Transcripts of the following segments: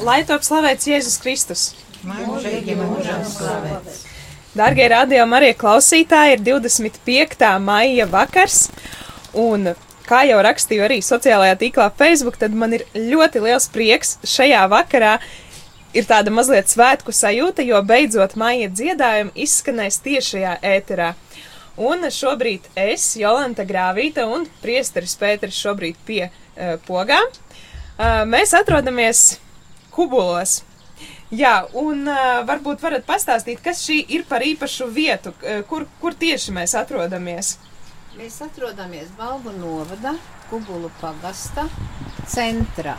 Lai top slavēts Jēzus Kristus! Mūžīgi mūžam slavēts! Darbie radio Marija klausītāji, ir 25. maija vakars, un kā jau rakstīju arī sociālajā tīklā Facebook, tad man ir ļoti liels prieks šajā vakarā. Ir tāda mazliet svētku sajūta, jo beidzot maija dziedājumi izskanēs tiešajā ēterā. Un šobrīd es, Jolanta Grāvīta un priesteris Pēteris šobrīd pie uh, pogām. Uh, mēs atrodamies Kubulos. Jā, un uh, varbūt varat pastāstīt, kas šī ir par īpašu vietu, kur, kur tieši mēs atrodamies. Mēs atrodamies Balvu novada Kubulu pagasta centrā.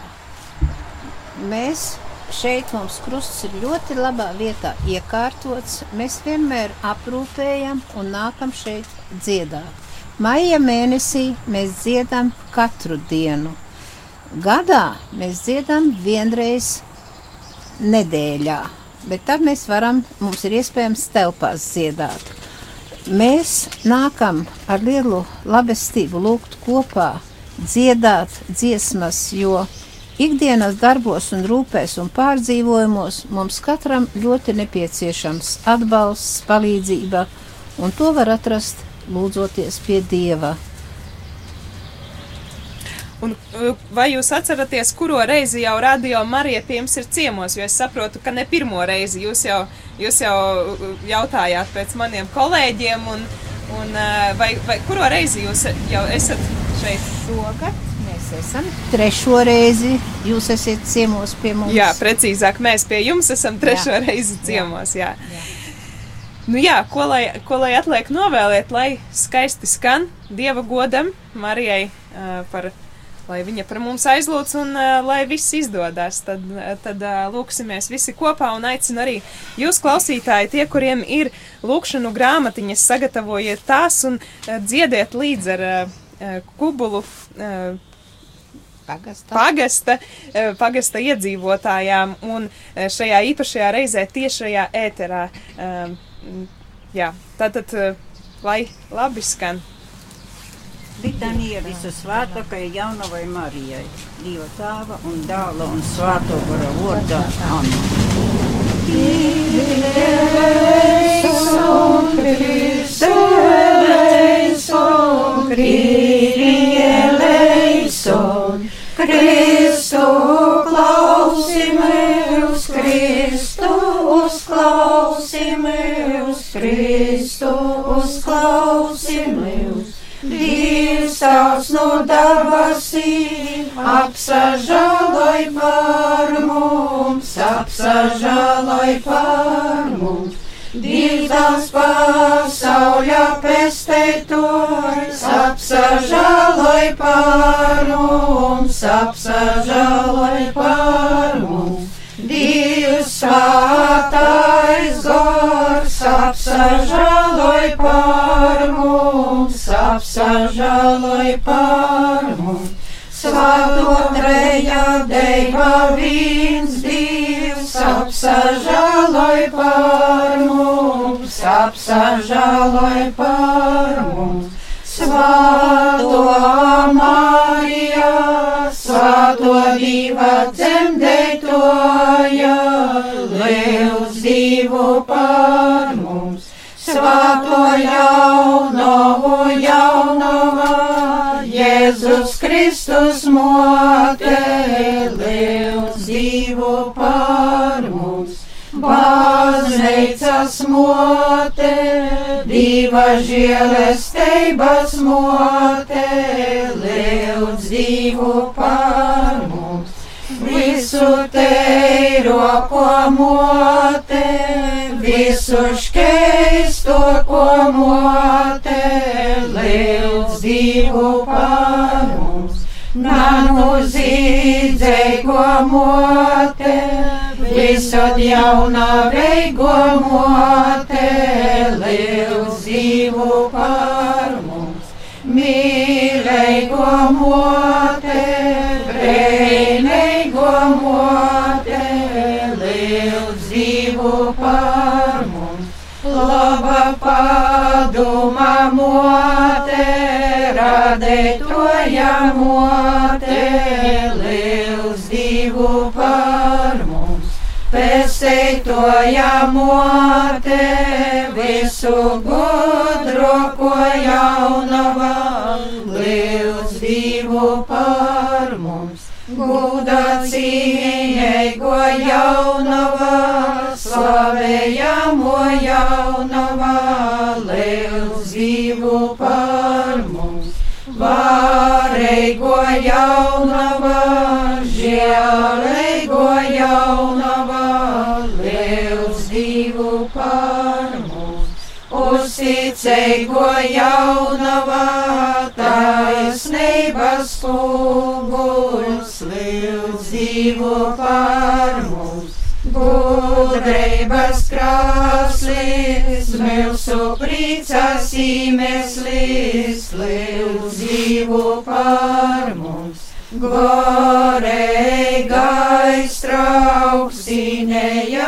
Mēs šeit mums krusts ir ļoti labā vietā iekārtots. Mēs vienmēr aprūpējam un nākam šeit dziedāt. Maija mēnesī mēs dziedam katru dienu. Gadā mēs dziedam vienreiz nedēļā, bet tad mēs varam, mums ir iespējams telpās dziedāt. Mēs nākam ar lielu labestību lūgt kopā, dziedāt dziesmas, jo ikdienas darbos un rūpēs un pārdzīvojumos mums katram ļoti nepieciešams atbalsts, palīdzība, un to var atrast lūdzoties pie Dieva. Un uh, vai jūs atceraties, kuro reizi jau radio Marija pie jums ir ciemos? Jo es saprotu, ka ne pirmo reizi jūs jau, jūs jau uh, jautājāt pēc maniem kolēģiem, un, un uh, vai, vai kuro reizi jūs jau esat šeit? Šogad mēs esam trešo reizi, jūs esat ciemos pie mums. Jā, precīzāk, mēs pie jums esam trešo jā. reizi ciemos, jā. jā. jā. Nu jā, ko lai, ko lai atliek novēlēt, lai skaisti skan Dieva godam Marijai uh, par lai viņa par mums aizlūdz un uh, lai viss izdodas. Tad, tad uh, lūksimies visi kopā un aicinu arī jūs, klausītāji, tie, kuriem ir lūkšanu grāmatiņas, sagatavojiet tās un uh, dziediet līdz ar kubulu. Pagasta. Pagasta, pagasta iedzīvotājām un šajā īpašajā reizē tiešajā ēterā. Jā, tātad, lai labi skan. Litanija visu svētākajai jaunavai Marijai, Dieva tēva un dēla un svēto gara vārdā. Amen. Kristu klausimies, Kristu uzklausimies, Kristu uzklausimies. Dievs no debesīm apsažaloj par mums, apsažaloj par mums. Dievs pasauļa pestētājs apsažaloj par mums, apsažaloj par mums. Dievs svētais gars apsažaloj par mums, apsažaloj par mums. Svēto treja deiva viens Dievs apsažaloj par mums, apsažaloj par mums. Svēto Marija, Svēto Dieva dzemdētoja, Liels Dievu par. Svēto jaunovu jaunavā, Jēzus Kristus mote, Liels Dievu par mums. Baznīcas mote, diva žēlestības mote, liels divu par mums. Teiro ko mote, visu škeisto ko mote, liels divu par mums. Nanu zīdzēgo mote, visod jauna veigo mote, liels divu par mums. Paduma mote, radētoja mote, liels divu par mums. Svātojamote visu gudroko jaunavā, liels divu par mums. Guda jaunavā, žēlēgo jaunavā, liels divu par mums. Uzticēgo jaunavā, taisnības spoguļs, liels divu par mums. Gudrības krāslis, mūsu priecas iemeslis, liels divu par mums. Goreigais trauks, zinējamais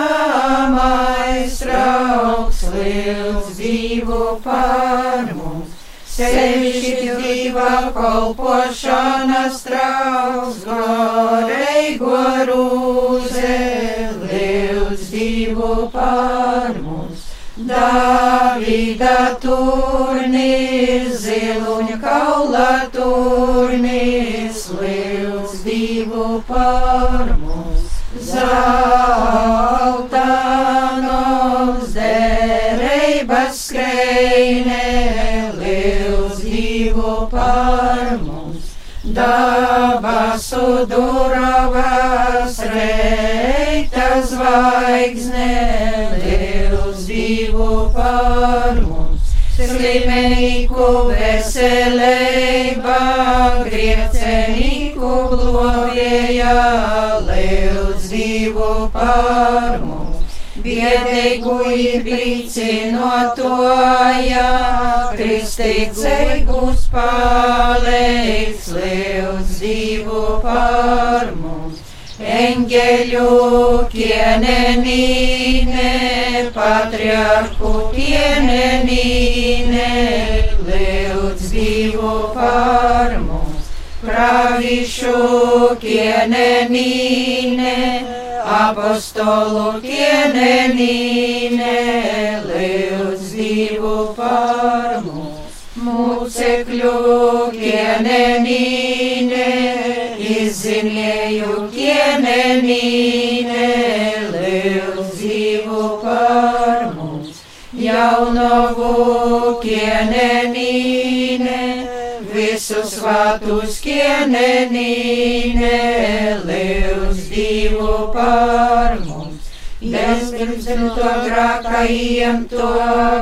trauks, liels divu par mums. Sevišķi diva kalpošanas trauks, goreigo rūze, liels divu par mums. Davida turnīrs, ziluņa kaula turnīrs, divu par mums. Zelta noms derības skreinē, liels divu par mums. Dabasu duravas reita zvaigzne, liels divu par mums. Slimīgu veselība, griecenīgu glorija, liels divu par mums. Biedēgu ir brīcinotoja, kristīdzīgus palīdz, liels divu par mums. Engeļu kienenīne, patriarhu kienenīne, liels divu par mums. Pravišu kienenīne, apostolu kienenīne, liels divu par mums. Mūcekļu kienenīne, izzinēju kienenīne, liels divu visu svātus kienenīne, liels divu par mums. Bezpirms to grākajiem to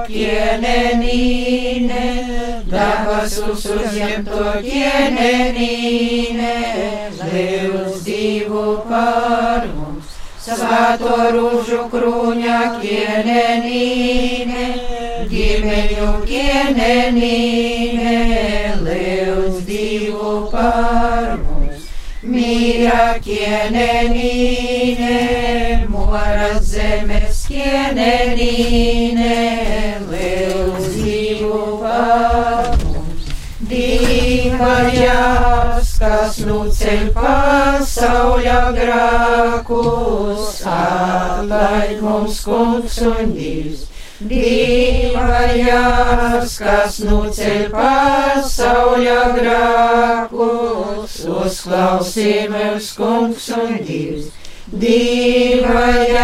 kienenīne, dabasus uzņem to kienenīne, liels divu par mums. Svāto rūžu krūņa kienenīne, ģimeņu kienenīne, liels par mums. Mīra kienenīne, moras zemes kienenīne, liels divu par mums. Dīvaļās, kas nu ceļ pasauļa grākus, atlaid mums kungs un dīvs. Dīvaļās, kas nu ceļ pasauļa grākus, uzklausī mums kungs un dīvs. Dīvaļās,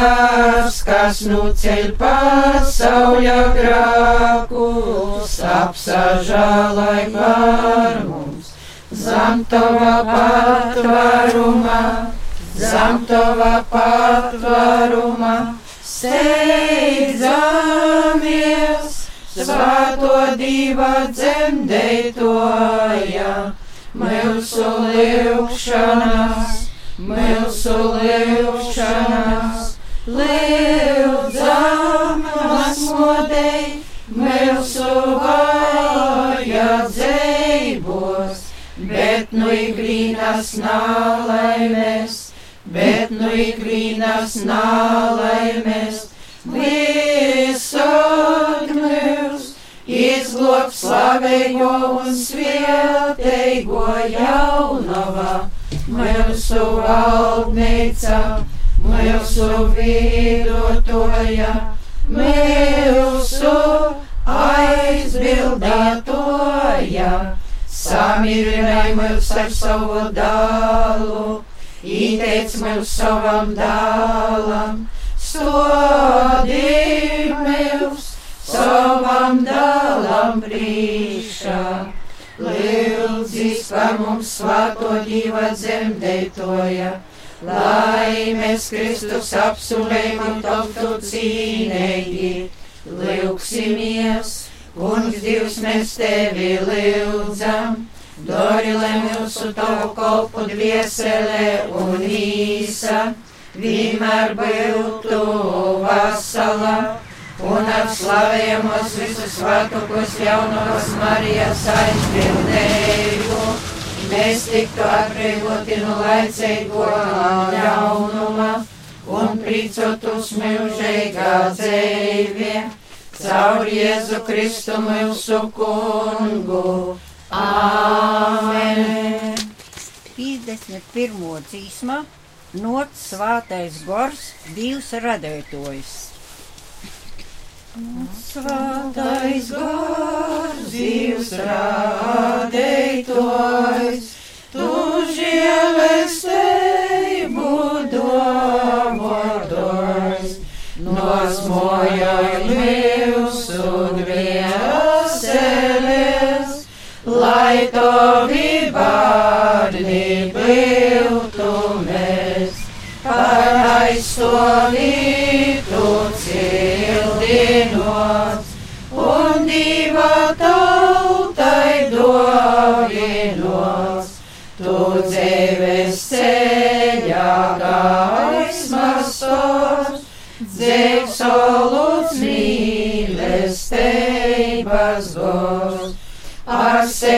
kas nu ceļ pasauļa grākus, apsažālai par mums. Zem tava patvaruma, zem tava patvaruma, steidzamies, svāto diva dzemdētoja, mūsu lūkšanas, mūsu lūkšanas, lūdzamas modei, mūsu vajadzējos, bet nu ikrīnas nālaimes, bet nu ikrīnas nālaimes, visot mūs, izglāb slavējo un svētējo jaunavā, mūsu valdnīca, mūsu vidutoja, mūsu aizbildētoja, samierināja mūs ar savu dālu, ieteic mūs savam dālam, stodi mūs savam dālam priekšā. Lūdzīs par mums svāto dieva dzemdētoja, lai mēs Kristus apsulējumu tautu cīnēji. Lūksimies, kungs Dievs, mēs tevi lūdzam, dori, lai mūsu tavu kolpu dvieselē un īsa, vienmēr būtu vasala un ar slavējamos visus svētkos jaunās Marijas aizbildēju. Mēs tiktu atbrīvoti no laicīgo ļaunuma un pricotus mūžīgā dzīvē caur Jēzu Kristu mūsu kungu. Āmen! 51. dzīsma, nots svātais gors, divs radētojs. Svētais gars, dzīves rādītājs, tu žēlestību dāvātājs, nosmojai mūsu lai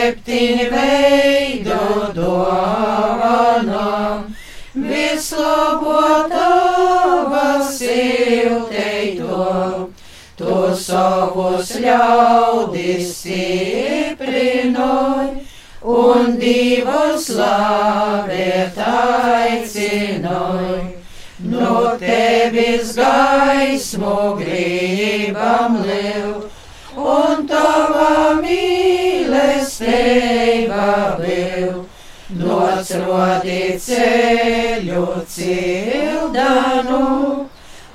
ar septiņu veidu dovanām, vislabotava silteito, tu savus ļaudis stiprinoj, un divus slavēt aicinoj. No tevis gaismu gribam liu, mīlestība liu. Nosrodi ceļu cildanu,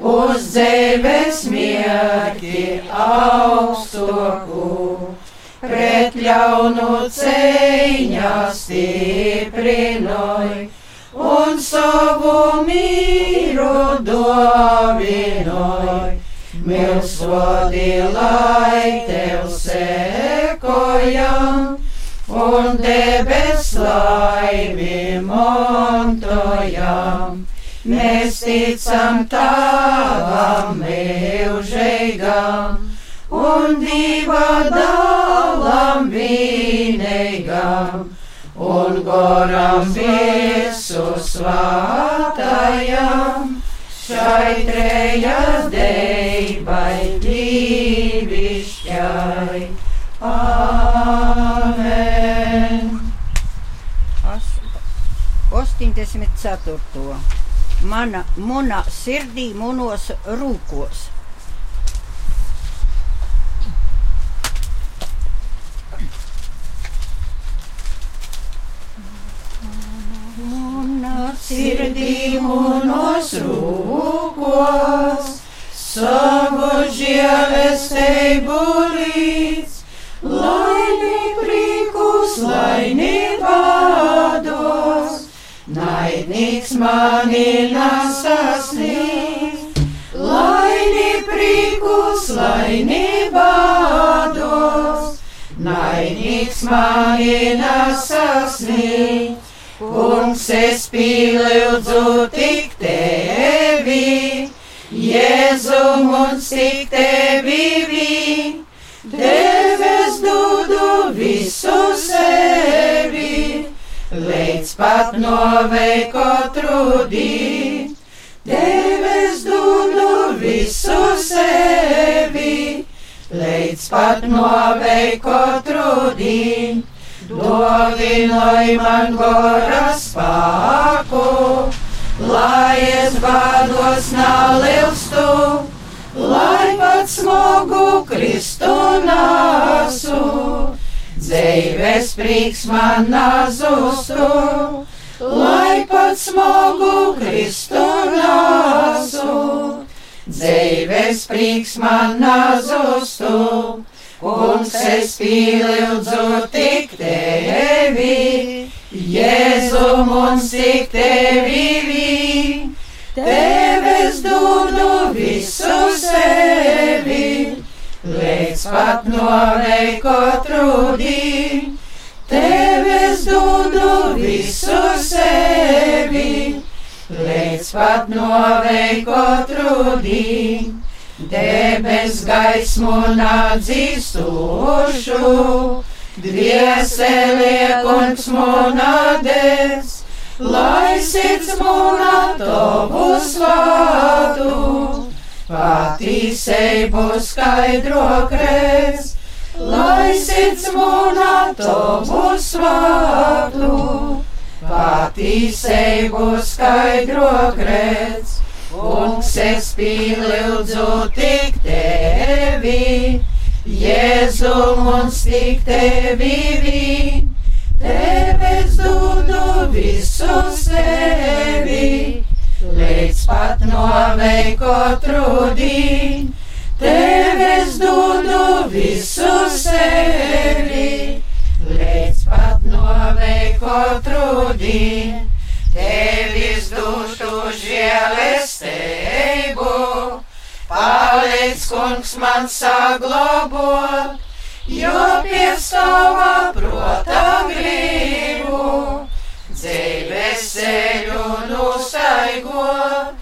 uz dzīves mierķi augstoku, pret ļaunu cēņā stiprinoj, un savu mīru dovinoj. Mils vodi, lai tev sekojam, un debes laimi montojam. Mēs ticam tavam mūžīgam un diva dalam vienīgam un goram visu svātajam. Šai trejas deibai divišķai. Amen. 84. Mana munā sirdī munos rūkos. Mani nesasniedz, lai neprikus, lai nebādos, naidnīgs mani nesasniedz. Kungs, es pielūdzu tik tevi, Jēzu mums tik tevi pat novei katru dienu. Tevis dudu visu sevi, līdz pat novei katru dienu. Dovinoj man gora spēku, lai es bādos nalilstu, lai pat smogu Kristu nāsu. Dzīves prieks man nazustu, lai pat smogu Kristu nāsu. Dzīves prieks man nazustu, kungs es pielūdzu tik tevi, Jēzu mums tik tevi tevis dodu līdz pat noveiko trūdī, tevis dodu visu sevi, līdz pat noveiko trūdī. Debes gaismu nādzīstošu, dvieselie kungs monades, lai sirds mūna tavu svātu, patīseibu skaidro krēs, lai sirds mūna tavu svātu, patīseibu skaidro krēs. Kungs, es pielūdzu tik tevi, Jēzu mums tik tevi vien, tevis dodu visu sevi, līdz pat noveiko trūdī, tevis dodu visu sevi, līdz pat noveiko trūdī. Tevis dušu žēlestību, paliec kungs man saglabot, jo pie sava prota gribu, dzīves ceļu nustaigot,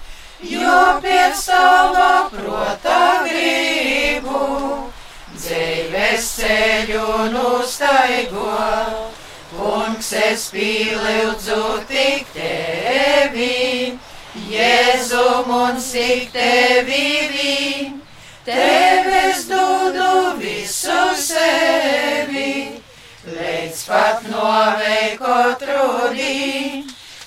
jo pie sava prota gribu, dzīves ceļu nustaigot. Kungs, es pielūdzu tik tevi, Jēzu mums tik tevi vien, tevis dodu visu sevi, līdz pat noveiko trūdī,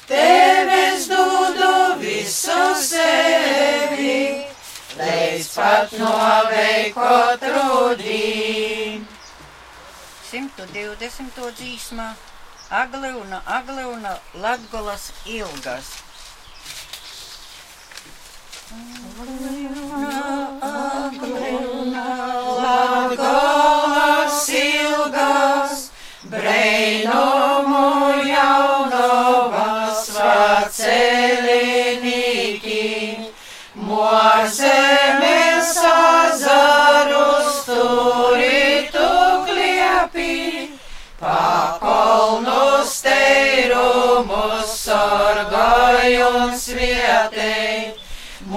tevis dodu visu sevi, līdz pat noveiko trūdī. 120. dzīsmā Agleuna, Agleuna, Latgolas ilgas. Latgolas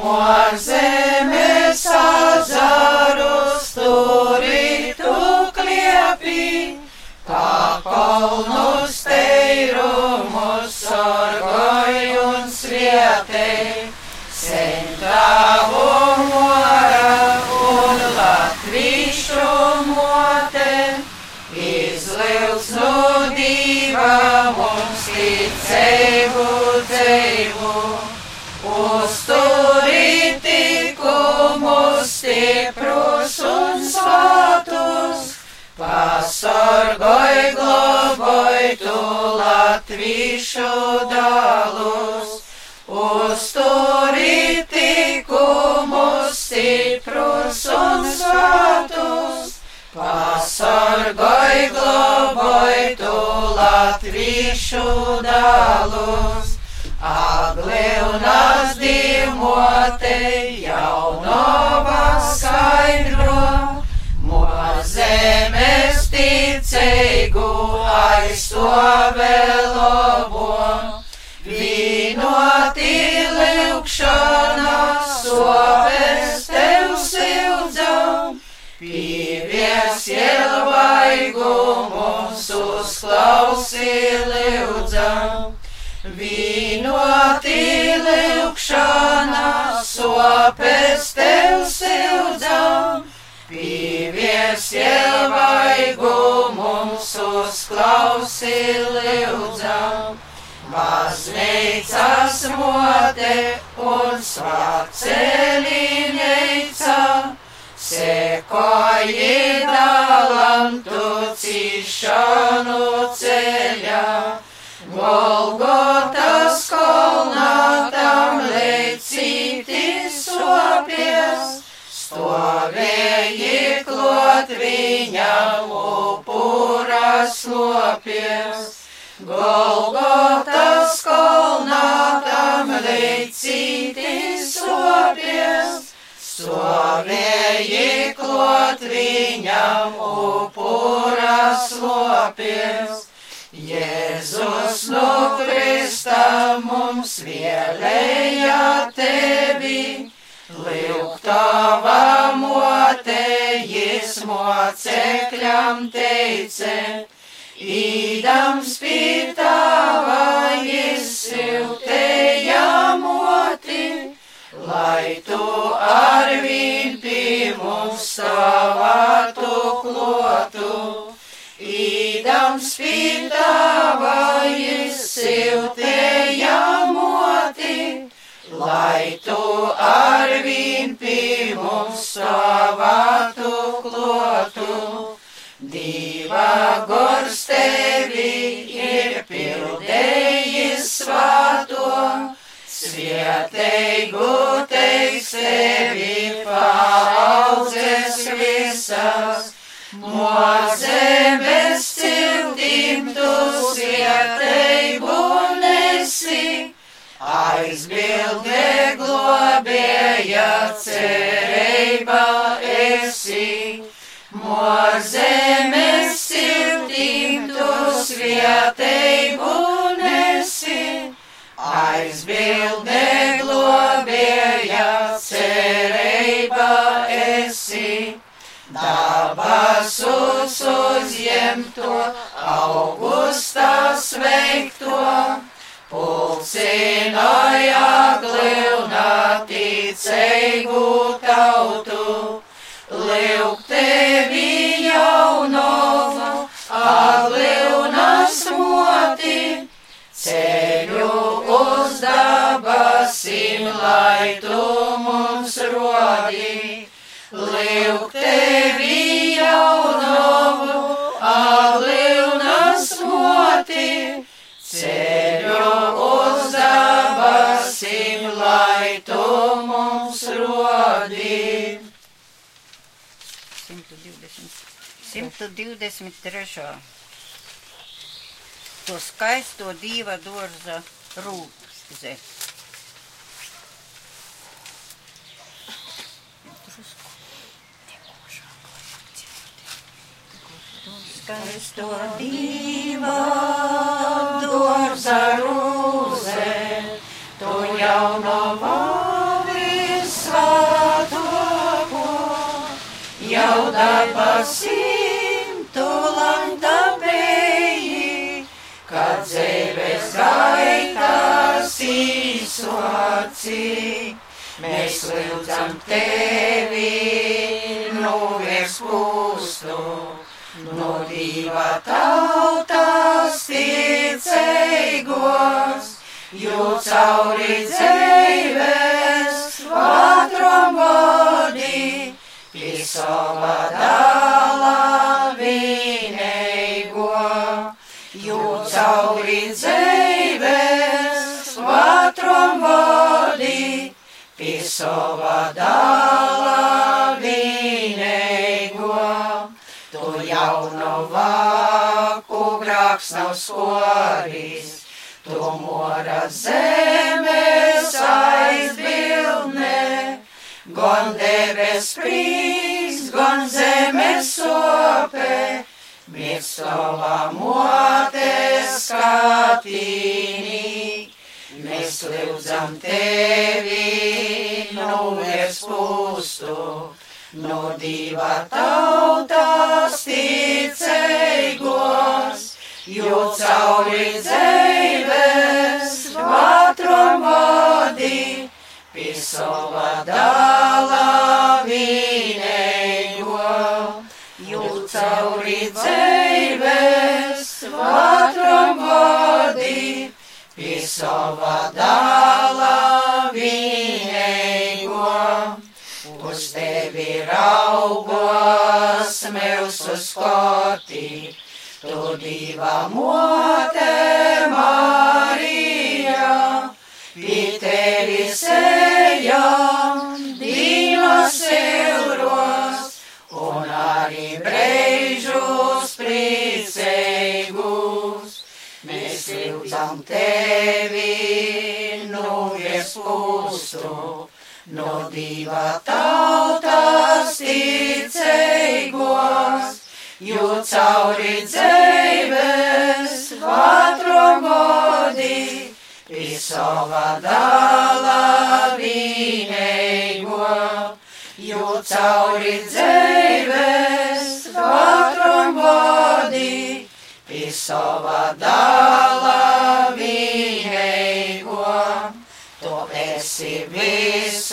Mozemes azarus turitu kliepi, pakolnus teirumus sargājums vietei. Centāvu pasargoj globoj tu latvīšu dalus. Uzturi tikumus stiprus un svātus, pasargoj globoj tu latvīšu dalus. Agleunas dīmote jaunova skaidro, Mozemes ticeigu aizstovēlobo. Vīnoti lūkšana, sopes tev sildzam, pievies ielvaigumus uzklausi lūdzam. Vīnoti lūkšana, sopes tev sildzam, pievies ielvaigumus uzklausi lūdzam. Baznīcas mote un svācelineica, sekoji dalam tu cišanu ceļā. Golgotas klot viņam upura slopies. Golgotas kolnā tam leicīti sopies, stovēji klot viņam upura slopies. Jēzus no Krista mums vēlēja tevi, Lūgtava mote, jis mocekļam teica, Īdams pie tava, jis siltēja moti, lai tu arvīn pie mums savātu klotu. Īdams pie tava, jis siltēja moti, lai tu arvīn pie mums savātu klotu. Dieva gors tevi ir pildējis svāto, svieteigu teiks tevi paudzes visas, mozemes ciltīm tu svieteigu aizbildē globēja cerība esi. Mozemes siltīm tu svieteigu nesi, aizbildē globēja cerība esi. Dabasus uzņemto, augustā sveikto, pulcinoja glilnā ticeigu tautu. Lūk, tevi jaunovu, aglīnas moti, ceļu uz dabasim, lai tu mums rodi. Lūk, tevi rodi. 120, 123. To skaisto dieva dārza rūpze. Skaisto dieva dārza rūpze, to jauno vāvis jau dabasim tu landa beji, kad dzīves gaitas izsoci. Mēs lūdzam tevi, novirs pustu, no diva tautas ticēgos, jo cauri dzīves Pisova dāla vieneigo, jū cauri dzīves vatrom vodi. Pisova dāla vieneigo, tu jauno vaku grāks nav skoris, tu mora zemes aizbildne. Gan debes prīks, gan zemes sope, savā motē skatīnī. Mēs lūdzam tevi, novirs pustu, no diva tautas ticēgos, jo cauri dzīves vatrom vodi. Pisova dāla vieneigo, jū dzīves vatrom vodi. sava dāla vienīgo. Uz tevi raugos mūsu skoti, tu diva mote Marija, piteri lūdzam tevi, nu viespustu, no diva tautas ticīgos, jo cauri dzīves vatrom godī, pie sava dāla vienīgo, jo cauri dzīves vatrom godī, pie sava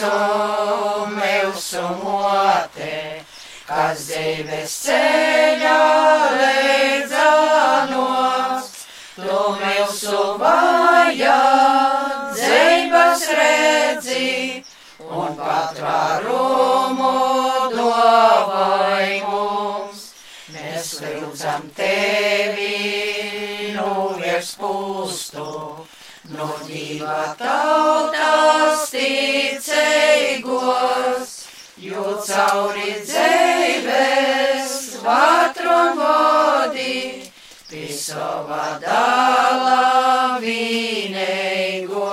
visu mūsu mote, kas dzīves ceļā leidzanos. Tu mūsu vajā dzīves redzi un patvērumu dāvai mums. Mēs lūdzam tevi, nu virs pustu. No diva tautas ticīgos, jo cauri dzīves vatrom vodi, pie sava dāla vienīgo,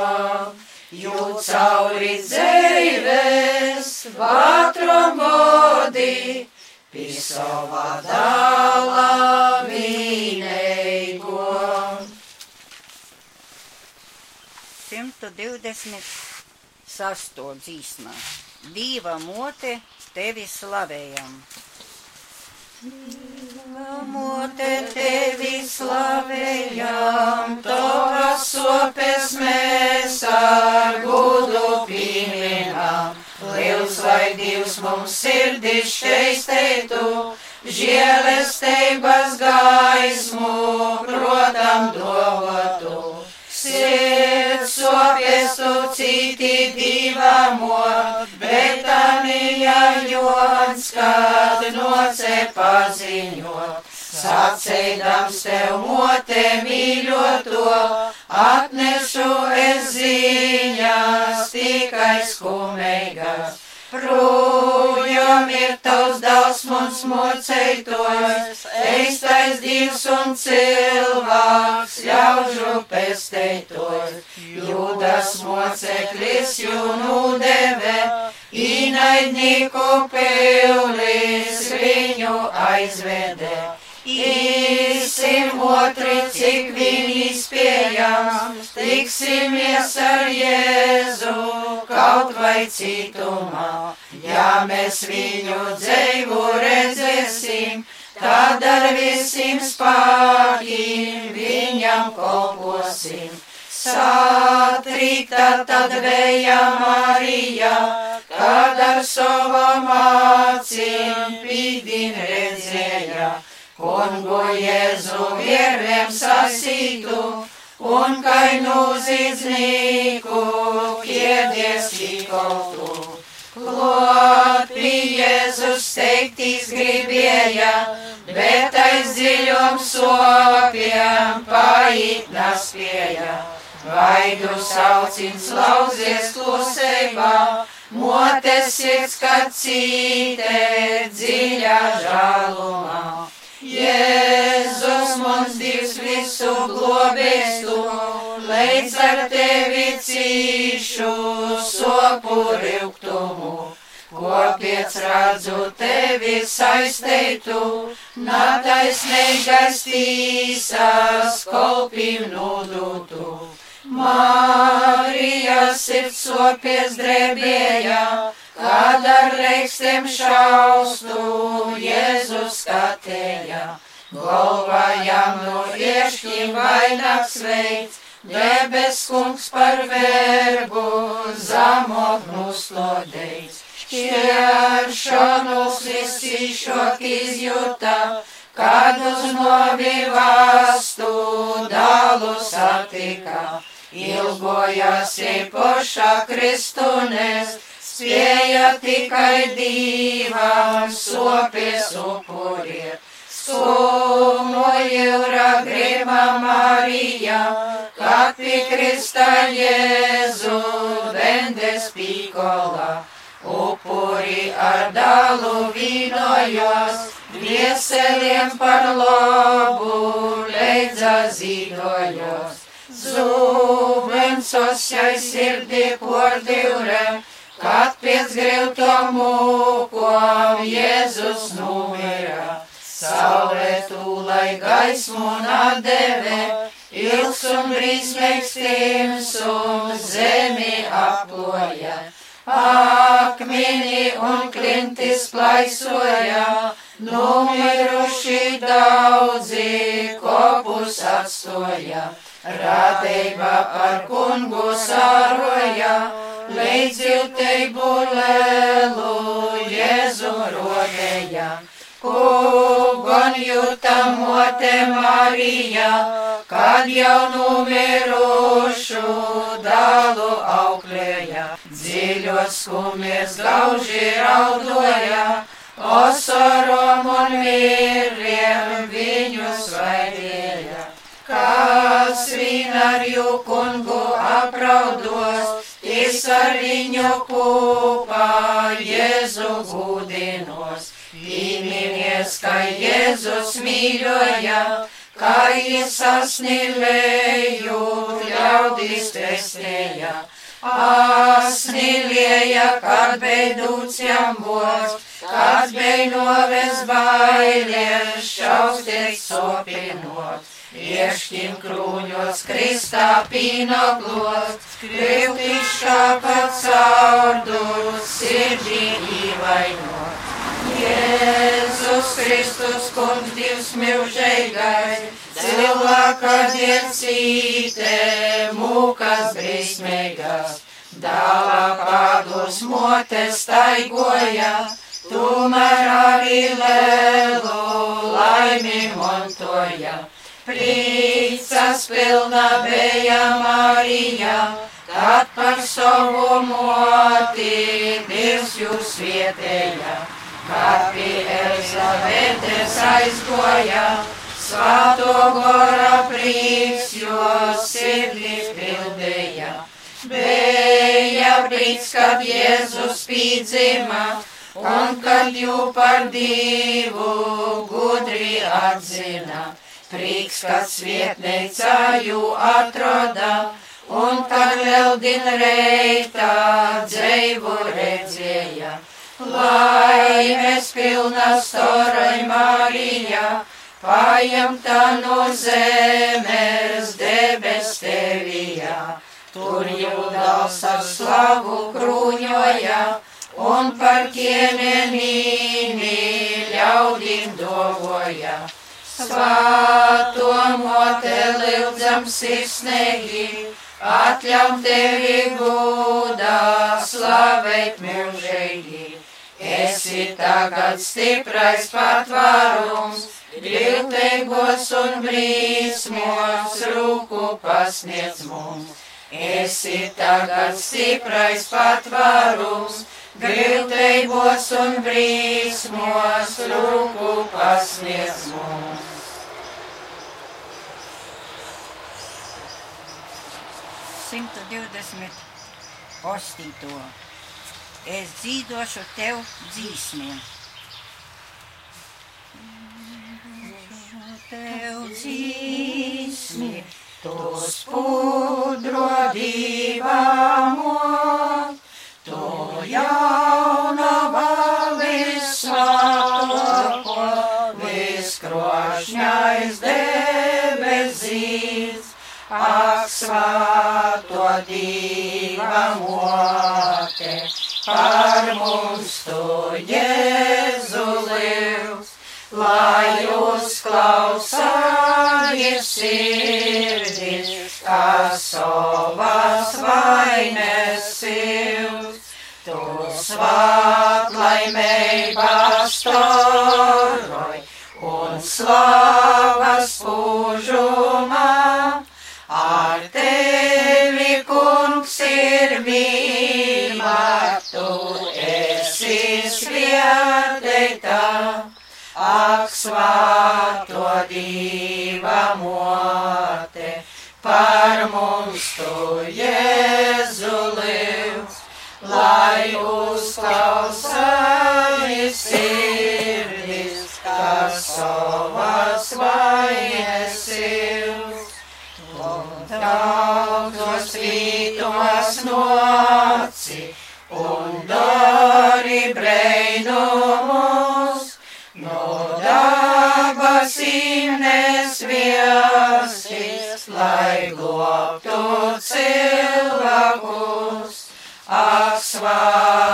jo cauri dzīves vatrom vodi, pie sava dāla vienīgo. 126. dzīsmā. Dieva mote, tevi slavējam. Dieva mote, tevi slavējam, tavas sopes mēs ar gudu pieminam. Liels vai Dievs mums sirdis šeisteitu, žēlestības gaismu, protam dovotu. Sirds sopes tu citi divamo, bet Anija Jons, kad noce paziņot. Sacēdams tev mote mīļoto, atnešu es ziņas tikai skumīgas. Projām ir tavs dāls mums moceitos, eistais divs un cilvēks, ļaužu pesteitos. Jūdas moceklis jūnu deve, īnaidnieku pīlis viņu aizvede. Īsim otri, cik viņi spējams, tiksimies ar Jēzu, kaut vai citumā. Ja mēs viņu dzīvu redzēsim, tad ar visiem spēkiem viņam kolposim. Satrīkta tad vēja Marija, kad ar savam acīm pīdin redzēja. Kungu Jēzu vierviem sasītu, un kainu zīdznieku kiedies įkautų. Klot pie Jēzus teiktīs gribēja, bet aiz dziļom sopiem paiet nespēja. Vaidu saucins lauzies klusībā, motes sirds kā cīte dziļā žālumā. Jēzus mums divs visu globēstu, līdz ar tevi cīšu sopu rūgtumu. Kopiec redzu tevi saisteitu, nataisnīgais tīsas kolpim nūdūtu. Marija sirds sopies drebēja, kad ar reikstiem šaustu Jēzus skatēja. Galvā jām no iešķīm vainaks veids, debes kungs par vergu zamok nuslodējis. Šķēršanos visīšok izjūta, kad uz novi vastu dalu satika. ilgojasi poša Kristunės, spēja tikai divam sopės upuriet. Skumno jūra grima Marija, kad pikrista Jēzu vendes pīkola. Upuri ar dalu vīnojos, vieseliem par labu leidza zīdojos. Zūbensos jai sirdī pordivre, kad pēc grilto mūkom Jēzus numira. Saulē tūlai gaismu nadeve, ilgs un brīsmīgs tims un zemi aploja. Akmeni un klintis plaisoja, nomiruši daudzi kopus atstoja. Radība par kungu sāroja, līdz jūtību lēlu Jēzu rodēja. Kugon jūtam mote Marija, kad jau numirušu dalu auklēja, dziļos skumies gauži raudoja, osorom un miriem viņu svaidīja. Kas vien ar jū kungu apraudos, es ar viņu kopā Jēzu gūdinos. Pīminies, ka Jēzus mīļoja, kā iesasnīlēju ļaudis testēja. Asnīlēja, kad beidūts jambos, kad beinoves bailēs, šausties sopinot. Iešķim krūņos, kristā pīnoglos, krivtišā pats caurdus, sirdī īvainot. Jēzus Kristus, kungs divs milžīgais, cilvēka diecīte, mūkas brīsmīgas, dāvā pādus motes taigoja, tomēr arī lielu laimi montoja. Prīcas pilna bija Marija, kad par savu moti Dievs jūs vietēja. Kad pie Elizabetes aizgoja, svāto gora prieks, jo sirdī pildīja. Bija brīds, kad Jēzus pīdzima, un kad jū par divu gudri atzina. Prieks, kad svietneicā jū atroda, un kad vēl din reitā dzeivu redzēja. Laimes pilna storai Marija, paimta no zemes debes tevijā. Tur jūdals ar slavu krūņoja, un par ķiemenīni ļaudim dovoja. Svāto mote lūdzam sirsnīgi, atļaut tevi gūdā, slavēt mūžīgi. Esi tagad stiprais patvārums, Viltīgos un brīsmos rūku pasniedz mums. Esi tagad stiprais patvārums, Viltīgos un brīsmos rūku pasniedz mums. Simtu divdesmit ostīto. Es dzīvošu tev dzīsmiem. Tev dzīsmi, Tu spudro divamo, tu jauna valis sāko, viskrošņais debesīs, ak svāto divamote, par mums tu Jēzu lievs, lai uzklausājies sirdis, kā savas svāt laimēji pastoroj un slavas pūžumā, ar tevi pirmīmā tu esi svētītā, ak svāto dīva mote, par mums tu liels, lai uzklausāji sirdis, kas savas vainas sils. Daudzos vītos noci un dari brainumus, no dabasim nesviesis, lai globtu cilvēkus. Ak,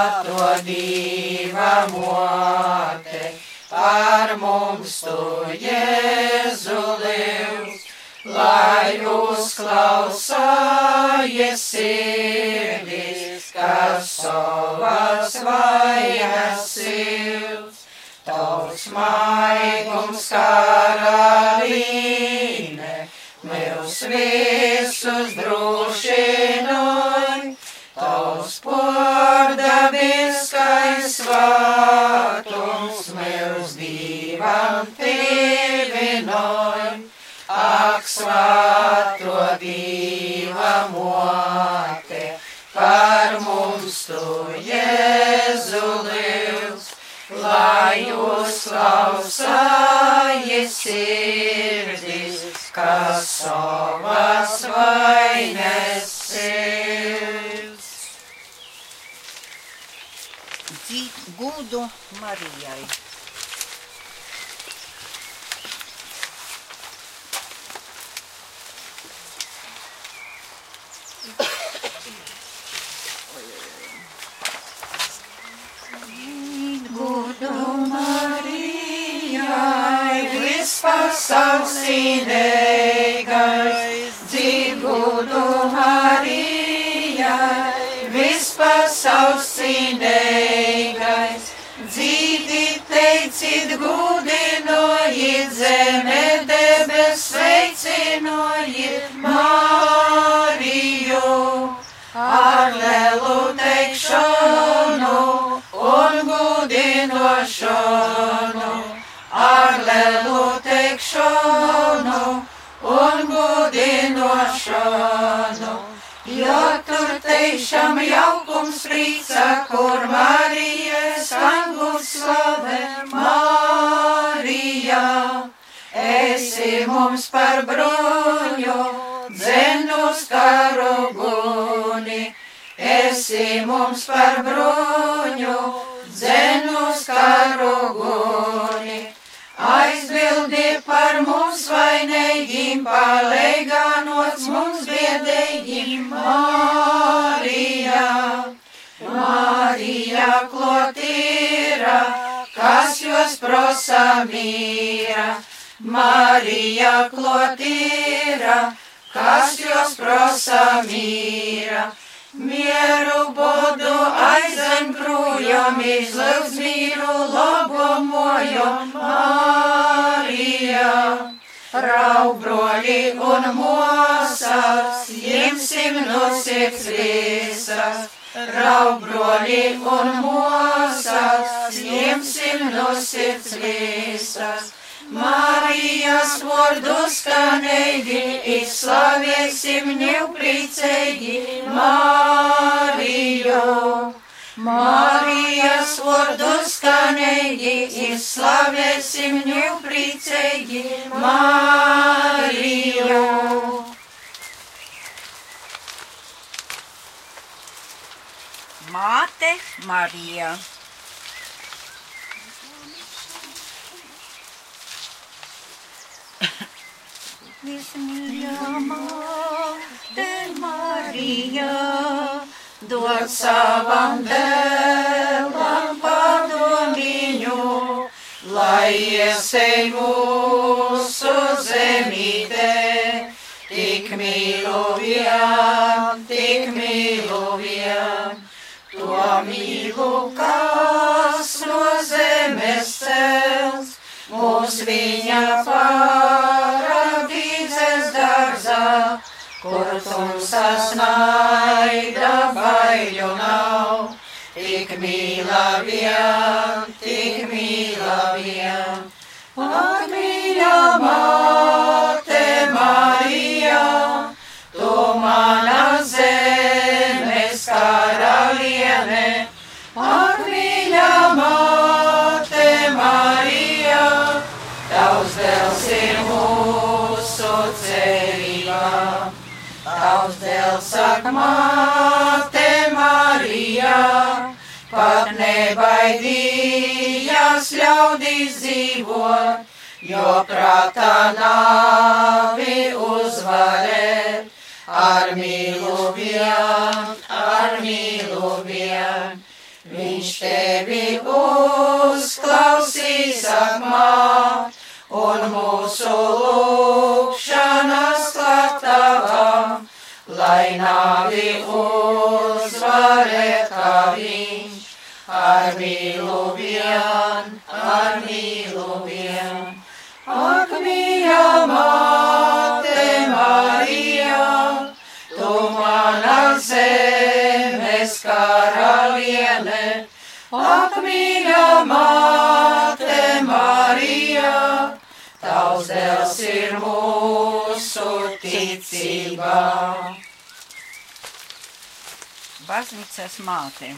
svāto dīva mote, par mums tu Jēzu liels, lai uzklausāji sirdis, kas savas vainas sils. Tauts maigums karalīne, mūs visus drošinoj, dīva mote, par mums tu Jēzu liels, lai uzklausāji sirdis, kas savas vainas sils. Gūdu Marijai. Gudu Marijai, sīnīgais, dzīvudu Marijai, vispasaules sīnīgais, dzīvi teicit gudinojiet zeme debes, sveicinojiet Mariju, ar tur tiešām jaukums prīca, kur Marija skangus slavē Marija. Esi mums par bruņu, dzenus karu guni. Esi mums par bruņu, dzenus karu guni. Aizbildi par mums vainīgiem, palīgānos mums biedīgiem, Marija. Prosa mīra. Marija klotīra, kas jūs prosa mīra. Mieru bodu aizem projām, izlūdz mīru labomojo Marija. Raubroļi un mosas, jimsim no sirds visas. Raubroļi un mosas, jimsim no sirds visas. Marijas vārdu skanīgi, izslavēsim ņūprīcīgi Mariju. Marijas vārdu skanīgi, izslavēsim ņūprīcīgi Mariju. Māte Marija. Vismīļā māte Marija, dod savam dēlam padomiņu, lai iesēj mūsu zemītē. Tik mīlu vien, tik mīlu kungu, kas no zemes cels, mūs viņa paradīzes dārzā, kur tumsas naida baiļu nav. Tik mīla vien, tik mīla vien. Māte Marija, pat nebaidījās ļaudīs dzīvot, jo prātā nāvi uzvarē. Ar mīlu vien, ar mīlu vien, viņš tevi uzklausīs, amā, un mūsu lūdzu. Ar mīlu vien, ar mīlu vien. Ak, mīļā māte Marija, tu mana zemes karaliene. Ak, mīļā māte Marija, tavs dēls ir mūsu ticībā. Baznīcas māte.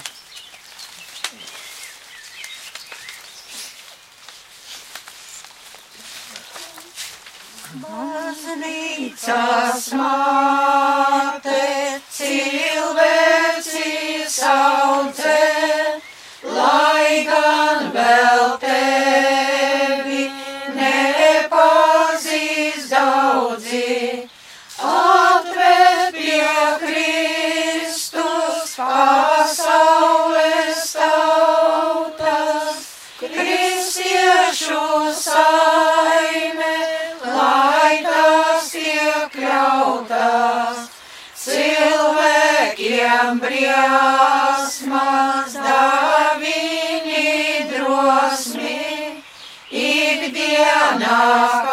Baznīcas māte, cilvēci saucē, lai gan vēl. Ah.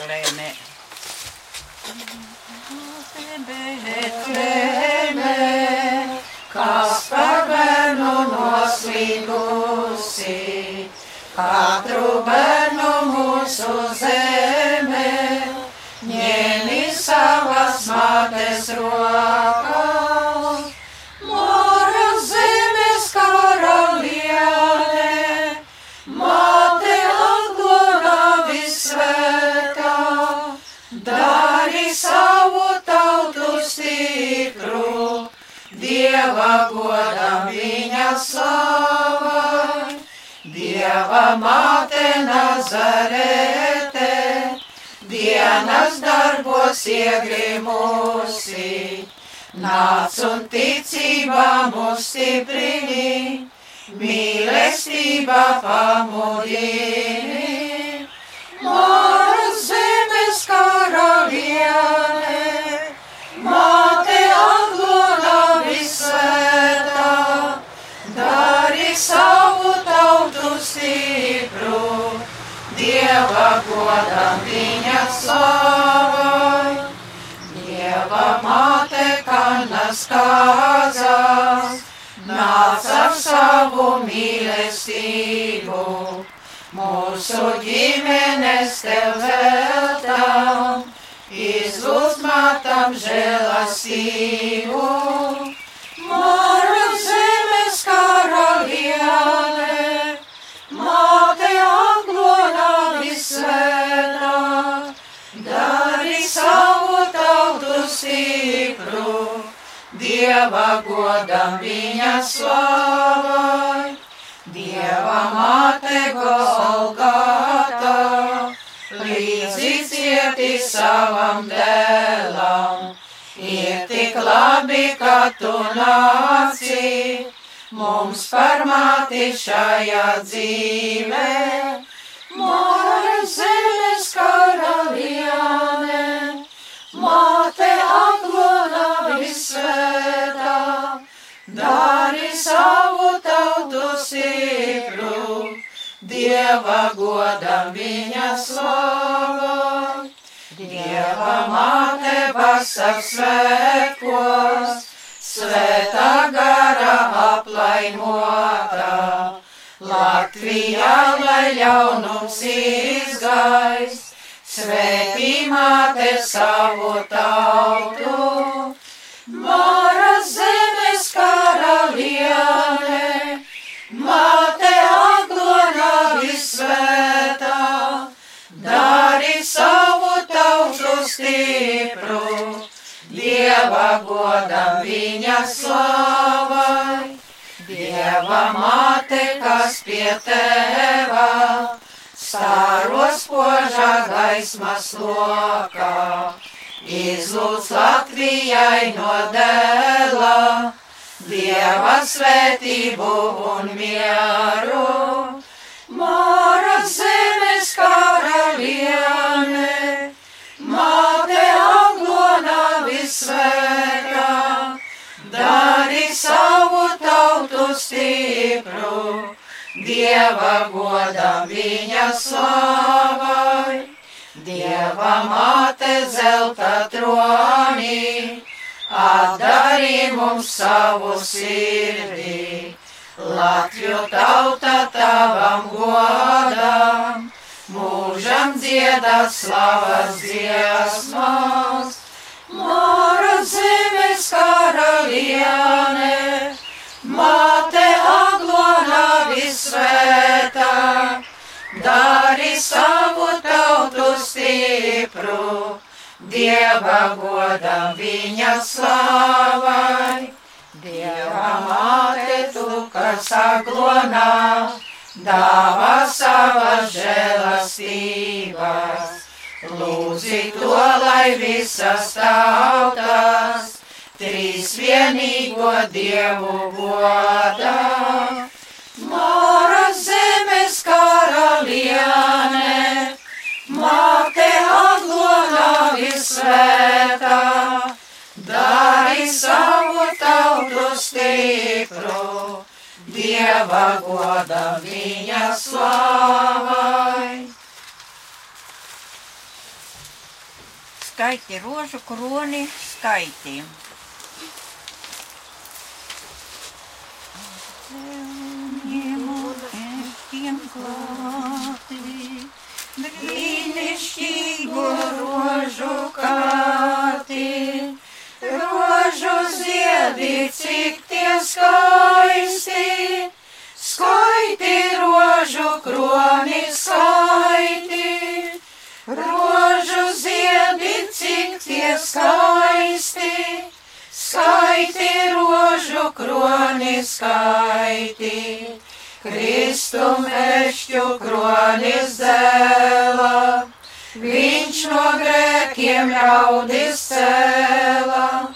Filet on that. tava māte Nazarete, dienas darbos iegrimusi, nāc un ticībā mūs stiprini, mīlestībā pamudini. Mūsu zemes karaliene, māte Anglona visvētā, dari savu stipru, Dieva godam viņa slavai. Dieva māte kanas kāzās, nāc ar savu mīlestību. Mūsu ģimenes tev veltām, izlūdz mātam žēlastību. Dieva godam viņa slavai. Dieva māte Golgata, līdzi cieti savam dēlam, ir tik labi, ka tu nāci, mums par māti šajā dzīvē. Māra zemes karaliene, māte aglona visvētā, dari savu tautu stipru, Dieva godam viņa slava. Dieva māte vasaras svētkos, svētā gara aplaimotā. Latvijā, lai ļaunums izgais, svētī māte savu tautu. Māra zemes karaliene, māte aglona visvētā, dari savu tautu stipru, Dieva godam viņa slavai. Dieva māte, kas pie teva, stāros požā gaismas lokā, izlūdz Latvijai no dēla, Dieva svētību un mieru. Māra zemes karaliene, māte aglona visvētā, dari savu tautu stipru, Dieva godam viņa slavai. Dieva māte zelta tronī, atdarī mums savu sirdī. Latviju tauta tavam godam, mūžam dziedāt slavas dziesmas. Māra zemes karaliene, māte aglona visvētā, dari savu tautu stipru, Dieva godam viņa slavai. Dieva māte tu, kas aglonā, dāvā savas žēlastības. Lūdzi to, lai visas tautas trīs vienīgo Dievu godā. Māra zemes karaliene, māte aglonā visvētā, dari savu tautu stipru, Dieva godam viņa slavai. Skaiti rožu kroni, skaiti. Tiem skaiti. Kristum ešķu kronis dēlā, viņš no grēkiem ļaudis cēlā.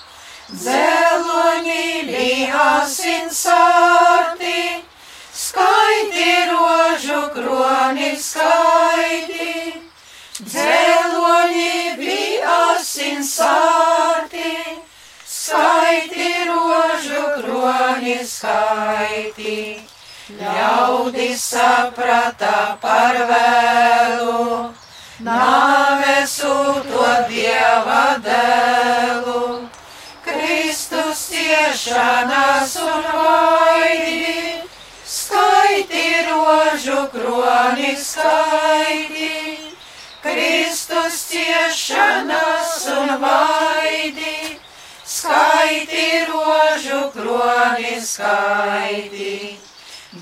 Dzeloņi bija asinsārti, skaiti rožu kroni skaiti. Dzeloņi bija asinsārti, kroni skaiti. Ļaudis saprata par vēlu, nāves to dieva dēlu. Kristus ciešanas un vaidi, skaiti rožu kroni skaiti. Kristus ciešanas un vaidi, skaiti rožu kroni skaiti.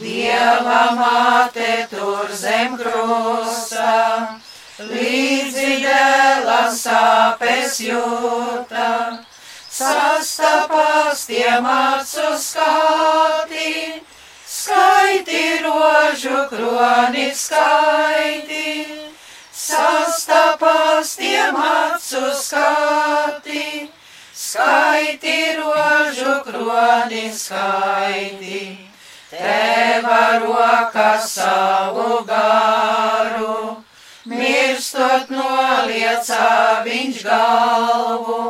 Dieva māte tur zem krusta, līdzi dēla sāpes jūta, sastapās tiem acu skati, skaiti rožu kroni skaiti, sastapās tiem acu skati, skaiti rožu kroni skaiti. Tēva roka savu garu, mirstot noliecā viņš galvu.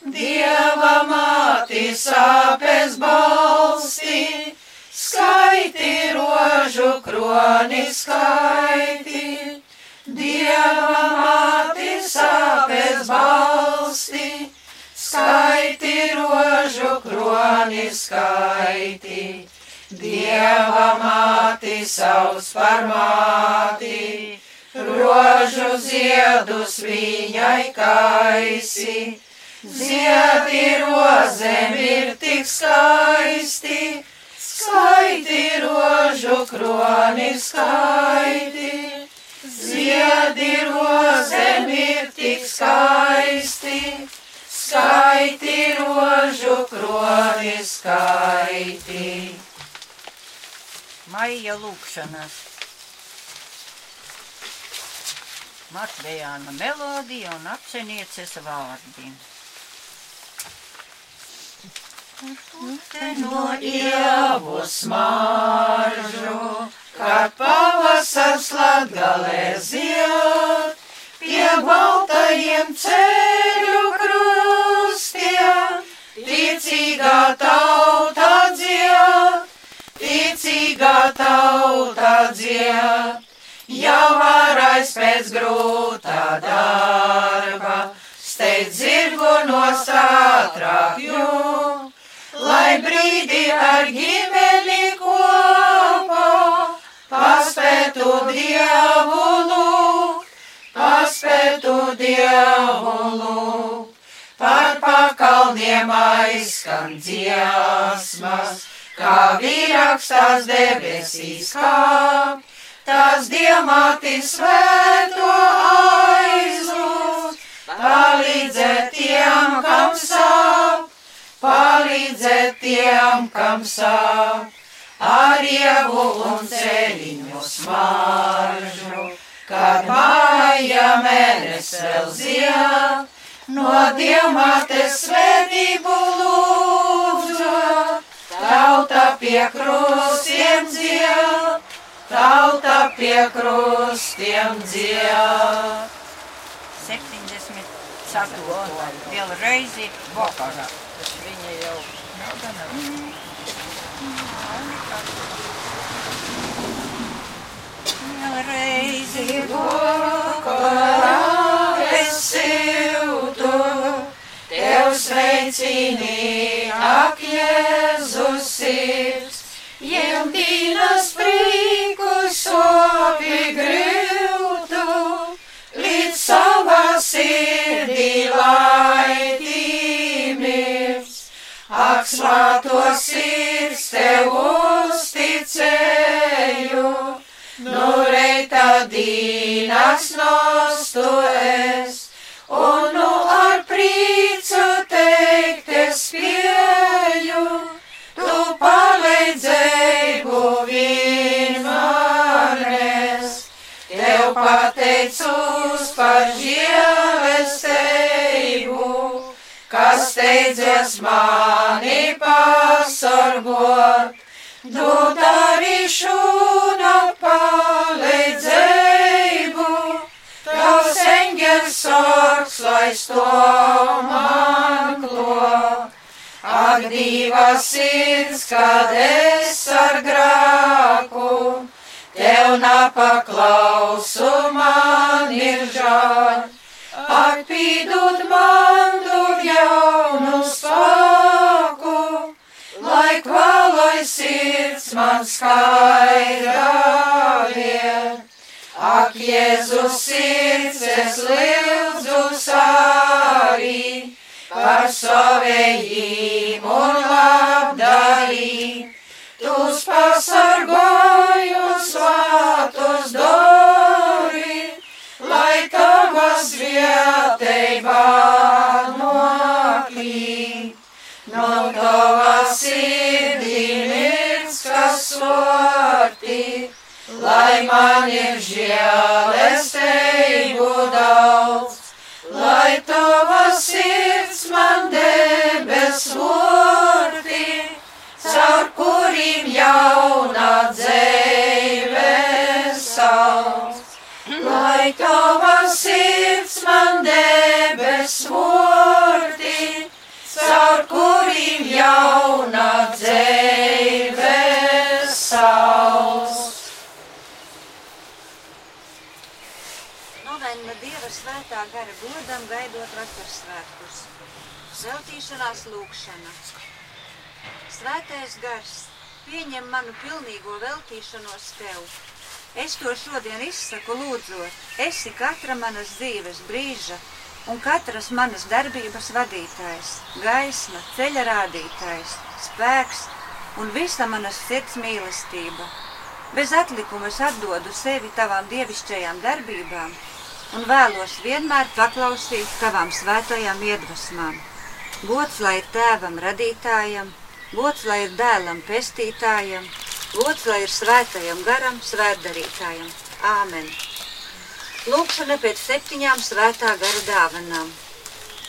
Dieva māti sāpes balsi, skaiti rožu kroni skaiti. Dieva māti sāpes balsi, skaiti rožu kroni skaiti. Dieva māti sauc par māti, rožu ziedus viņai kaisi. Ziedi rozēm ir tik skaisti, skaiti rožu kroni skaiti. Ziedi rozēm ir tik skaisti, skaiti rožu kroni skaiti. Maija lūkšanas. Matvejāna melodija un apcenieces vārdi. No ievu smaržu, kad pavasars latgalē zied, pie baltajiem ceļu krustiem, ticīgā tauta dzied, ticīgā tauta dzied, jau varais pēc grūtā darba, steidz zirgu no sātrāk jū, lai brīdi ar ģimeni kopā paspētu dievu lūgt, paspētu dievu lūgt, par pakalniem aizskan dziesmas kā vīrakstās debesīs kāp, tās diamāti svēto aizlūst, palīdzēt tiem, kam sāp, palīdzēt tiem, kam sāp, ar ievu un ceļiņu smaržu, kad māja mēnesis zied, no diamātes svētību lūdzot. Tauta pie krustiem dzied, tauta pie krustiem dzied. 74. Vēl reizi vakarā. Tas viņa jau nav gana. Vēl reizi Vakarā es siltu, tev sveicini, ak, Jēzus sirds, jemdīnas prīku sopi grūtu, līdz savā sirdī laidīmies. Ak, svāto sirds tev uzticēju, nu reitā dīnas nostu es, un nu ar prīcu teikt es spēju, tu palīdzēji buvinmanes, tev pateicos par žēlestību, kas teicies mani pasargot, tu darīšu palīdzību, tavs eņģels sargs, lai sto man klot. Ak, diva sirds, kad es ar grāku, tev napaklausu, man ir žāļ. Ak, pīdot man dod jaunu spēku, lai kvalai sirds man skaidrā viet. Ak, Jēzus sirds, es lūdzu arī par savējiem un labdarī. Tus pasargoju svātus dori, lai tavas vietībā nokrīt. No tavas sirdī mirks, kas sorti, lai man ir žēlestību daudz. Lai tava sirds man debes vorti, caur kuriem jaunā dzīve sauc. Lai tava sirds man debes vorti, jaunā dzīve sauc. Novenna Dieva svētā gara godam gaidot vasaras svētkus. Zeltīšanās lūkšana. Svētais gars, pieņem manu pilnīgo veltīšanos tev. Es to šodien izsaku lūdzot, esi katra manas dzīves brīža un katras manas darbības vadītājs, gaisma, ceļa rādītājs, spēks un visa manas sirds mīlestība. Bez atlikuma es atdodu sevi tavām dievišķajām darbībām un vēlos vienmēr paklausīt tavām svētajām iedvesmām. Gods lai ir tēvam radītājam, gods lai ir dēlam pestītājam, gods lai ir svētajam garam svētdarītājam. Āmen! Lūkšana pēc septiņām svētā gara dāvanām.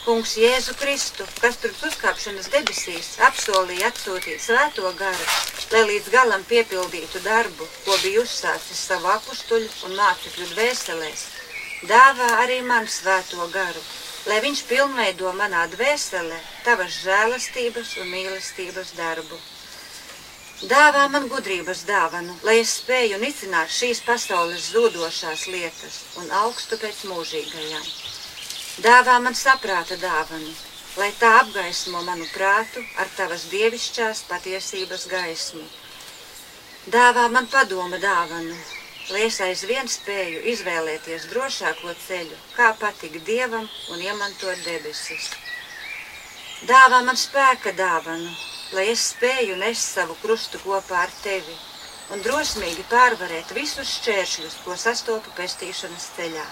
Kungs Jēzu Kristu, kas pirms uzkāpšanas debesīs apsolīja atsūtīt svēto garu, lai līdz galam piepildītu darbu, ko bija uzsācis savu apustuļu un mācekļu dvēselēs, dāvā arī man svēto garu, lai viņš pilnveido manā dvēselē tavas žēlastības un mīlestības darbu. Dāvā man gudrības dāvanu, lai es spēju nicināt šīs pasaules zūdošās lietas un augstu pēc mūžīgajām. Dāvā man saprāta dāvanu, lai tā apgaismo manu prātu ar tavas dievišķās patiesības gaismu. Dāvā man padoma dāvanu, lai es aizvien spēju izvēlēties drošāko ceļu, kā patikt dievam un iemantot debesis. Dāvā man spēka dāvanu, lai es spēju nest savu krustu kopā ar tevi un drosmīgi pārvarēt visus šķēršļus, ko sastopu pestīšanas ceļā.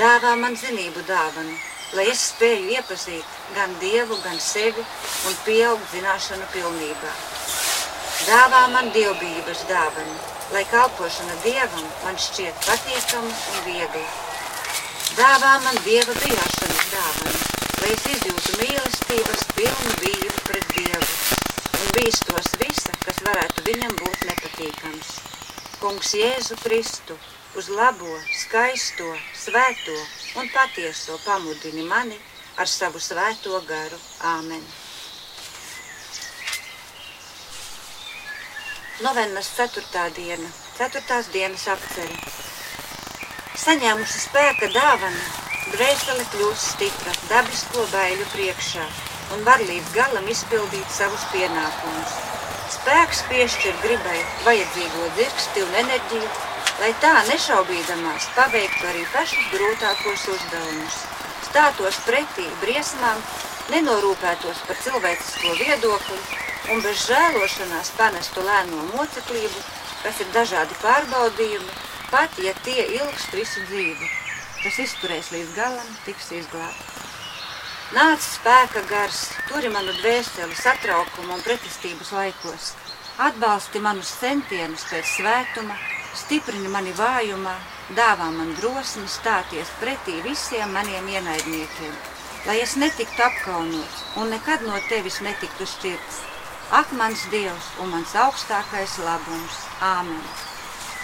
Dāvā man zinību dāvanu, lai es spēju iepazīt gan dievu, gan sevi un pieaugt zināšanu pilnībā. Dāvā man dievbijības dāvanu, lai kalpošana dievam man šķiet patīkama un viegla. Dāvā man dieva bijāšanas dāvanu, lai es izjūtu mīlestības pilnu bību pret dievu un bīstos visa, kas varētu viņam būt nepatīkams. Kungs Jēzu Kristu, uz labo, skaisto, svēto un patieso pamudini mani ar savu svēto garu. Āmen! Novennas 4. diena, 4. dienas apceri. Saņēmusi spēka dāvana, dvēsele kļūst stipra dabisko baiļu priekšā un var līdz galam izpildīt savus pienākumus. Spēks piešķir gribai vajadzīgo dzirksti un enerģiju, lai tā nešaubīdamās paveiktu arī pašus grūtākos uzdevumus, stātos pretī briesmām, nenorūpētos par cilvēcisko viedokli un bez žēlošanās panestu lēno moceklību, kas ir dažādi pārbaudījumi, pat ja tie ilgst visu dzīvi, kas izturēs līdz galam, tiks izglābts. Nāc spēka gars, turi manu dvēseli satraukuma un pretestības laikos, atbalsti manus centienus pēc svētuma, stiprini mani vājumā, dāvā man drosmi stāties pretī visiem maniem ienaidniekiem. lai es netiktu apkaunots un nekad no tevis netiktu šķirts. Ak, mans Dievs un mans augstākais labums. Āmen!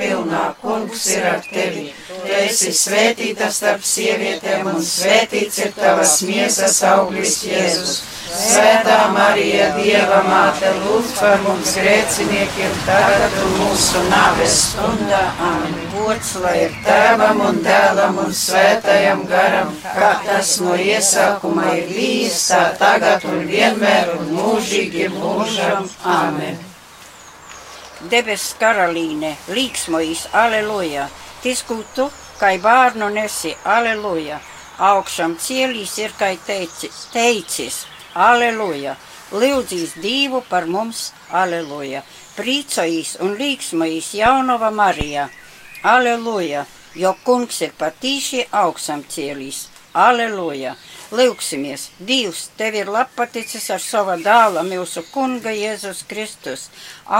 pilnā, kungs ir ar tevi. Tu esi svētīta starp sievietēm, un svētīts ir tavas miesas auglis Jēzus. Svētā Marija, Dieva māte, lūdz par mums grēciniekiem, tagad mūsu nāves stundā. Amen. Gods lai ir tēvam un dēlam un svētajam garam, kā tas no iesākuma ir bijis, tā tagad un vienmēr un mūžīgi mūžam. Amen. Debes karalīne, līksmojas, aleluja, tiskutu, kai bārnu nesi, aleluja, augšam cielīs ir kai teici, teicis, aleluja, lūdzīs dīvu par mums, aleluja, prīcojas un līksmojas jaunava Marija, aleluja, jo kungs ir patīši augšam cielīs, aleluja. Lūksimies, Dievs, tev ir lapaticis ar sava dāla mūsu kunga Jēzus Kristus.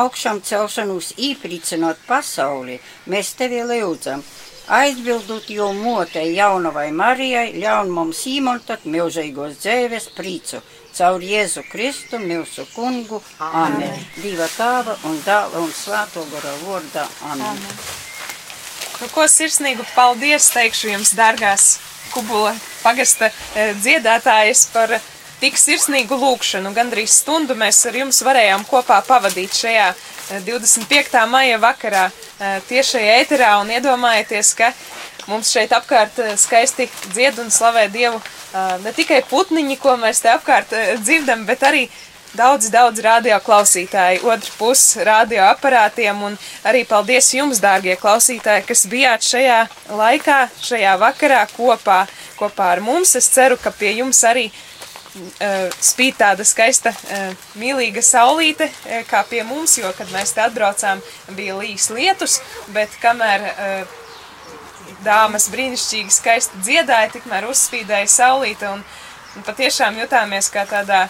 Augšām celšanos īpricinot pasauli, mēs tevi lūdzam. Aizbildot jau motei jaunavai Marijai, ļaun mums īmontot milzīgos dzēves prīcu. Caur Jēzu Kristu, mūsu kungu. Amen. Dieva tāva un dāla un svāto gara vārdā. Amen. Amen. Nu, ko sirsnīgu paldies teikšu jums, dārgās Kubula pagasta e, dziedātājas par tik sirsnīgu lūkšanu. Gandrīz stundu mēs ar jums varējām kopā pavadīt šajā 25. E, maija vakarā tiešajā ēterā un iedomājieties, ka mums šeit apkārt skaisti dzied un slavē Dievu ne tikai putniņi, ko mēs te apkārt dzirdam, bet arī daudz, daudz radio klausītāji, otru pusi radio aparātiem, un arī paldies jums, dārgie klausītāji, kas bijāt šajā laikā, šajā vakarā kopā, kopā ar mums. Es ceru, ka pie jums arī uh, spīd tāda skaista, uh, mīlīga saulīte, uh, kā pie mums, jo, kad mēs te atbraucām, bija līs lietus, bet kamēr uh, dāmas brīnišķīgi skaisti dziedāja, tikmēr uzspīdēja saulīte, un, un patiešām jutāmies kā tādā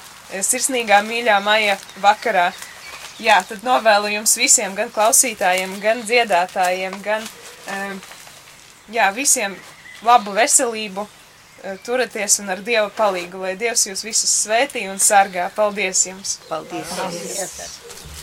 sirsnīgā mīļā maija vakarā. Jā, tad novēlu jums visiem, gan klausītājiem, gan dziedātājiem, gan jā, visiem labu veselību, turieties un ar Dieva palīgu, lai Dievs jūs visus svētī un sargā. Paldies jums! Paldies! Paldies.